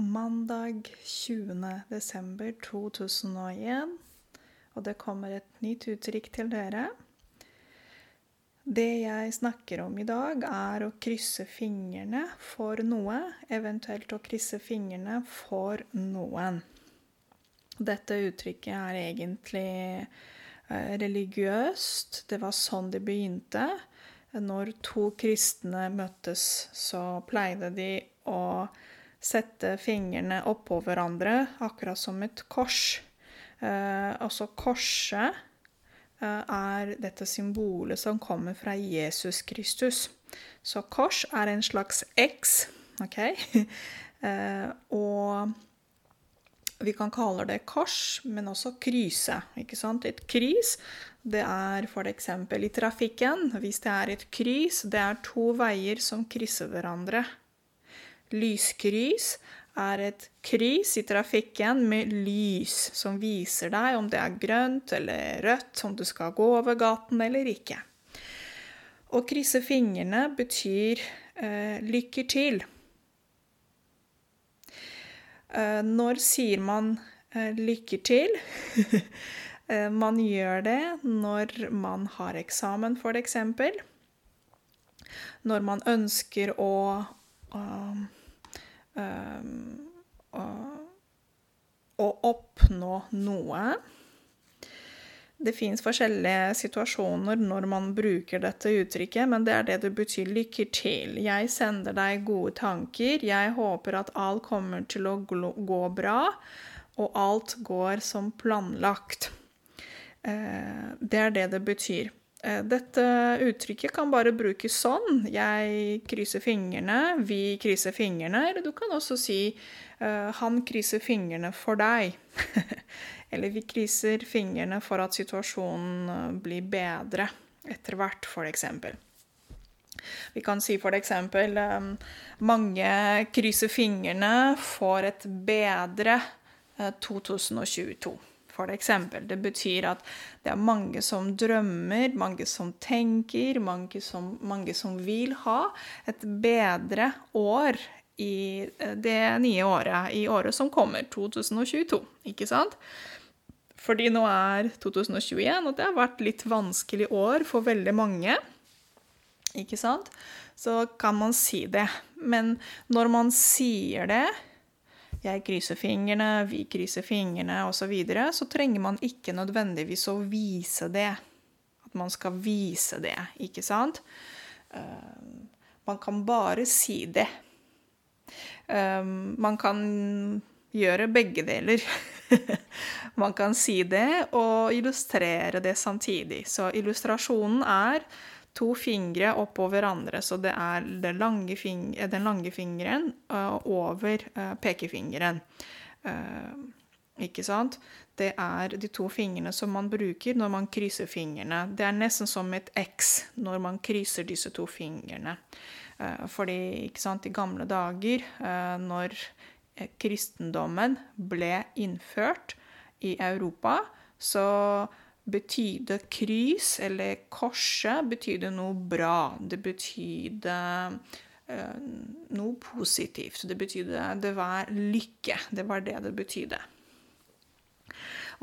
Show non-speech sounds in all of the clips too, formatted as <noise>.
mandag 20. desember 2001, og det kommer et nytt uttrykk til dere. Det jeg snakker om i dag, er å krysse fingrene for noe, eventuelt å krysse fingrene for noen. Dette uttrykket er egentlig eh, religiøst. Det var sånn det begynte. Når to kristne møttes, så pleide de å sette fingrene oppå hverandre, akkurat som et kors. Eh, altså korset eh, er dette symbolet som kommer fra Jesus Kristus. Så kors er en slags X, OK? <laughs> eh, og vi kan kalle det kors, men også kryse. ikke sant? Et krys, det er f.eks. i trafikken. Hvis det er et krys, det er to veier som krysser hverandre. Lyskryss er et kryss i trafikken med lys som viser deg om det er grønt eller rødt, om du skal gå over gaten eller ikke. Å krysse fingrene betyr eh, 'lykke til'. Eh, når sier man eh, 'lykke til'? <laughs> Eh, man gjør det når man har eksamen, f.eks. Når man ønsker å uh, å, å oppnå noe. Det fins forskjellige situasjoner når man bruker dette uttrykket, men det er det det betyr 'lykke til'. Jeg sender deg gode tanker. Jeg håper at alt kommer til å gå bra, og alt går som planlagt. Eh, det er det det betyr. Eh, dette uttrykket kan bare brukes sånn. Jeg krysser fingrene, vi krysser fingrene. Eller du kan også si uh, 'han krysser fingrene for deg'. <laughs> eller vi krysser fingrene for at situasjonen eh, blir bedre etter hvert, f.eks. Vi kan si f.eks.: Mange krysser fingrene for et bedre uh, 2022 for eksempel. Det betyr at det er mange som drømmer, mange som tenker, mange som, mange som vil ha et bedre år i eh, det nye året, i året som kommer, 2022. Ikke sant? Fordi nå er 2021, og det har vært litt vanskelig år for veldig mange. Ikke sant? Så kan man si det. Men når man sier det, jeg krysser fingrene, vi krysser fingrene osv., så, videre, så trenger man ikke nødvendigvis å vise det. At man skal vise det, ikke sant? Uh, man kan bare si det. Um, man kan gjøre begge deler. <laughs> man kan si det og illustrere det samtidig. Så illustrasjonen er to fingre oppå hverandre. Så det er den lange, fing den lange fingeren uh, over uh, pekefingeren. Uh, ikke sant? Det er de to fingrene som man bruker når man krysser fingrene. Det er nesten som et X når man krysser disse to fingrene. Fordi ikke sant, i gamle dager, når kristendommen ble innført i Europa, så betydde krys, eller korset, betydde noe bra. Det betydde uh, noe positivt. Det betydde Det var lykke. Det var det det betydde.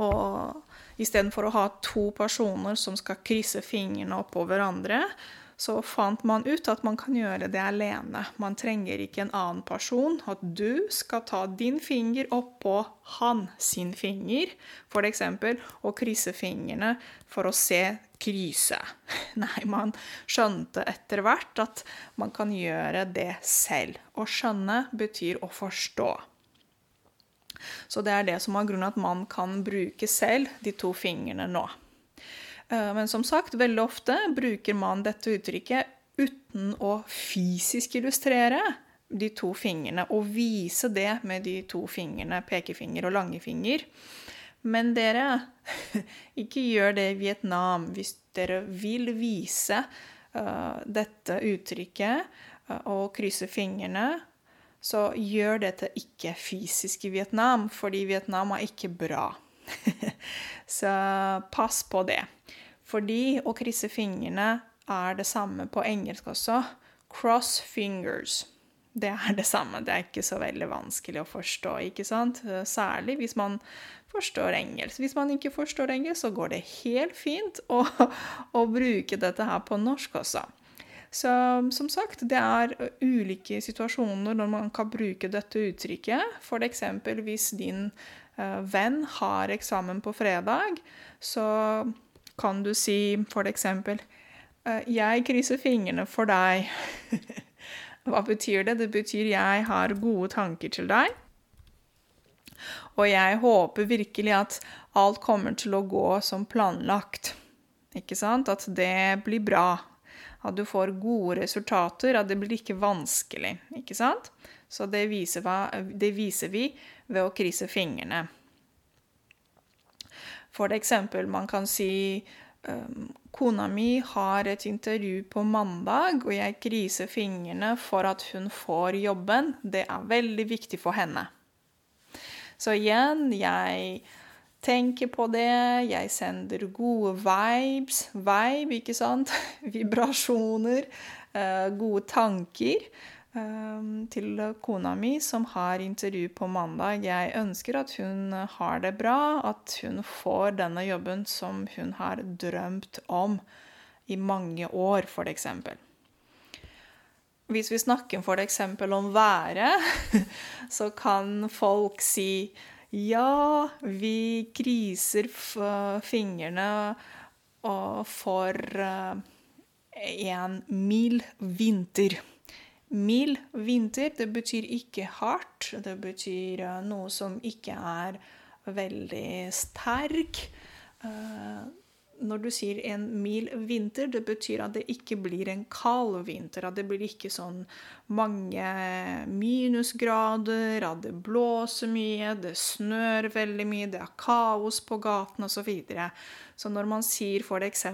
Og istedenfor å ha to personer som skal krysse fingrene oppå hverandre, så fant man ut at man kan gjøre det alene. Man trenger ikke en annen person. At du skal ta din finger oppå han sin finger, f.eks., og krysse fingrene for å se kryse. <laughs> Nei, man skjønte etter hvert at man kan gjøre det selv. Å skjønne betyr å forstå. Så det er det som er grunnen at man kan bruke selv de to fingrene nå. Eh, men som sagt, veldig ofte bruker man dette uttrykket uten å fysisk illustrere de to fingrene og vise det med de to fingrene, pekefinger og langefinger. Men dere, <laughs> ikke gjør det i Vietnam. Hvis dere vil vise uh, dette uttrykket uh, og krysse fingrene, så gjør dette ikke fysisk i Vietnam, fordi Vietnam er ikke bra. <laughs> Så pass på det. Fordi å krysse fingrene er det samme på engelsk også. Cross fingers. Det er det samme. Det er ikke så veldig vanskelig å forstå, ikke sant? Særlig hvis man forstår engelsk. Hvis man ikke forstår engelsk, så går det helt fint å, å bruke dette her på norsk også. Så som sagt, det er ulike situasjoner når man kan bruke dette uttrykket. F.eks. hvis din venn har eksamen på fredag, så kan du si f.eks.: uh, Jeg krysser fingrene for deg. <laughs> Hva betyr det? Det betyr jeg har gode tanker til deg. Og jeg håper virkelig at alt kommer til å gå som planlagt. Ikke sant? At det blir bra at du får gode resultater, at det blir ikke vanskelig. Ikke sant? Så det viser, det viser vi ved å krysse fingrene. For eksempel, man kan si um, Kona mi har et intervju på mandag, og jeg kriser fingrene for at hun får jobben. Det er veldig viktig for henne. Så igjen, jeg tenker på det. Jeg sender gode vibes. Vibe, ikke sant? <laughs> Vibrasjoner. Uh, gode tanker um, til kona mi, som har intervju på mandag. Jeg ønsker at hun har det bra, at hun får denne jobben som hun har drømt om i mange år, f.eks. Hvis vi snakker f.eks. om været, <laughs> så kan folk si ja, vi kriser fingrene for eh, en mild vinter. Mild vinter, det betyr ikke hardt. Det betyr eh, noe som ikke er veldig sterk. Når du sier en mild vinter, det betyr at det ikke blir en kald vinter. At det blir ikke sånn mange minusgrader, at det blåser mye, det snør veldig mye, det er kaos på gaten osv. Så, videre. Så når man sier f.eks.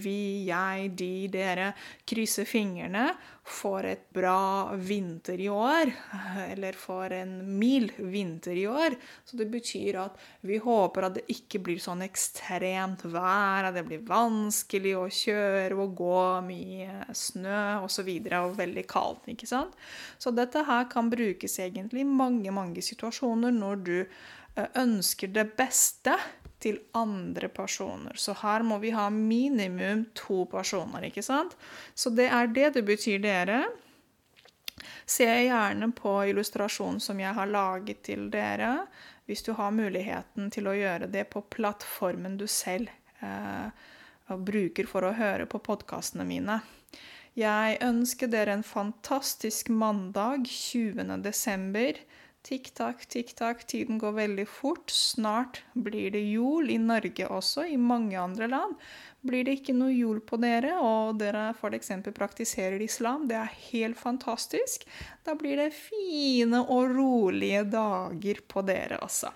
vi, jeg, de, dere krysser fingrene for et bra vinter i år, <laughs> eller for en mild vinter i år. Så det betyr at vi håper at det ikke blir sånn ekstremt vær, at det blir vanskelig å kjøre og gå, mye snø osv. Og, så og veldig kaldt. ikke sant? Så dette her kan brukes egentlig i mange, mange situasjoner når du eh, ønsker det beste til andre personer. Så her må vi ha minimum to personer, ikke sant? Så det er det det betyr, dere. Se gjerne på illustrasjonen som jeg har laget til dere, hvis du har muligheten til å gjøre det på plattformen du selv eh, bruker for å høre på podkastene mine. Jeg ønsker dere en fantastisk mandag 20. desember. Tikk-takk, tikk-takk, tiden går veldig fort. Snart blir det jul i Norge også, i mange andre land. Blir det ikke noe jul på dere, og dere f.eks. praktiserer islam, det er helt fantastisk. Da blir det fine og rolige dager på dere også.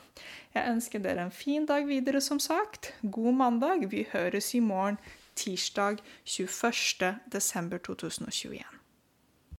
Jeg ønsker dere en fin dag videre, som sagt. God mandag. Vi høres i morgen, tirsdag 21. desember 2021.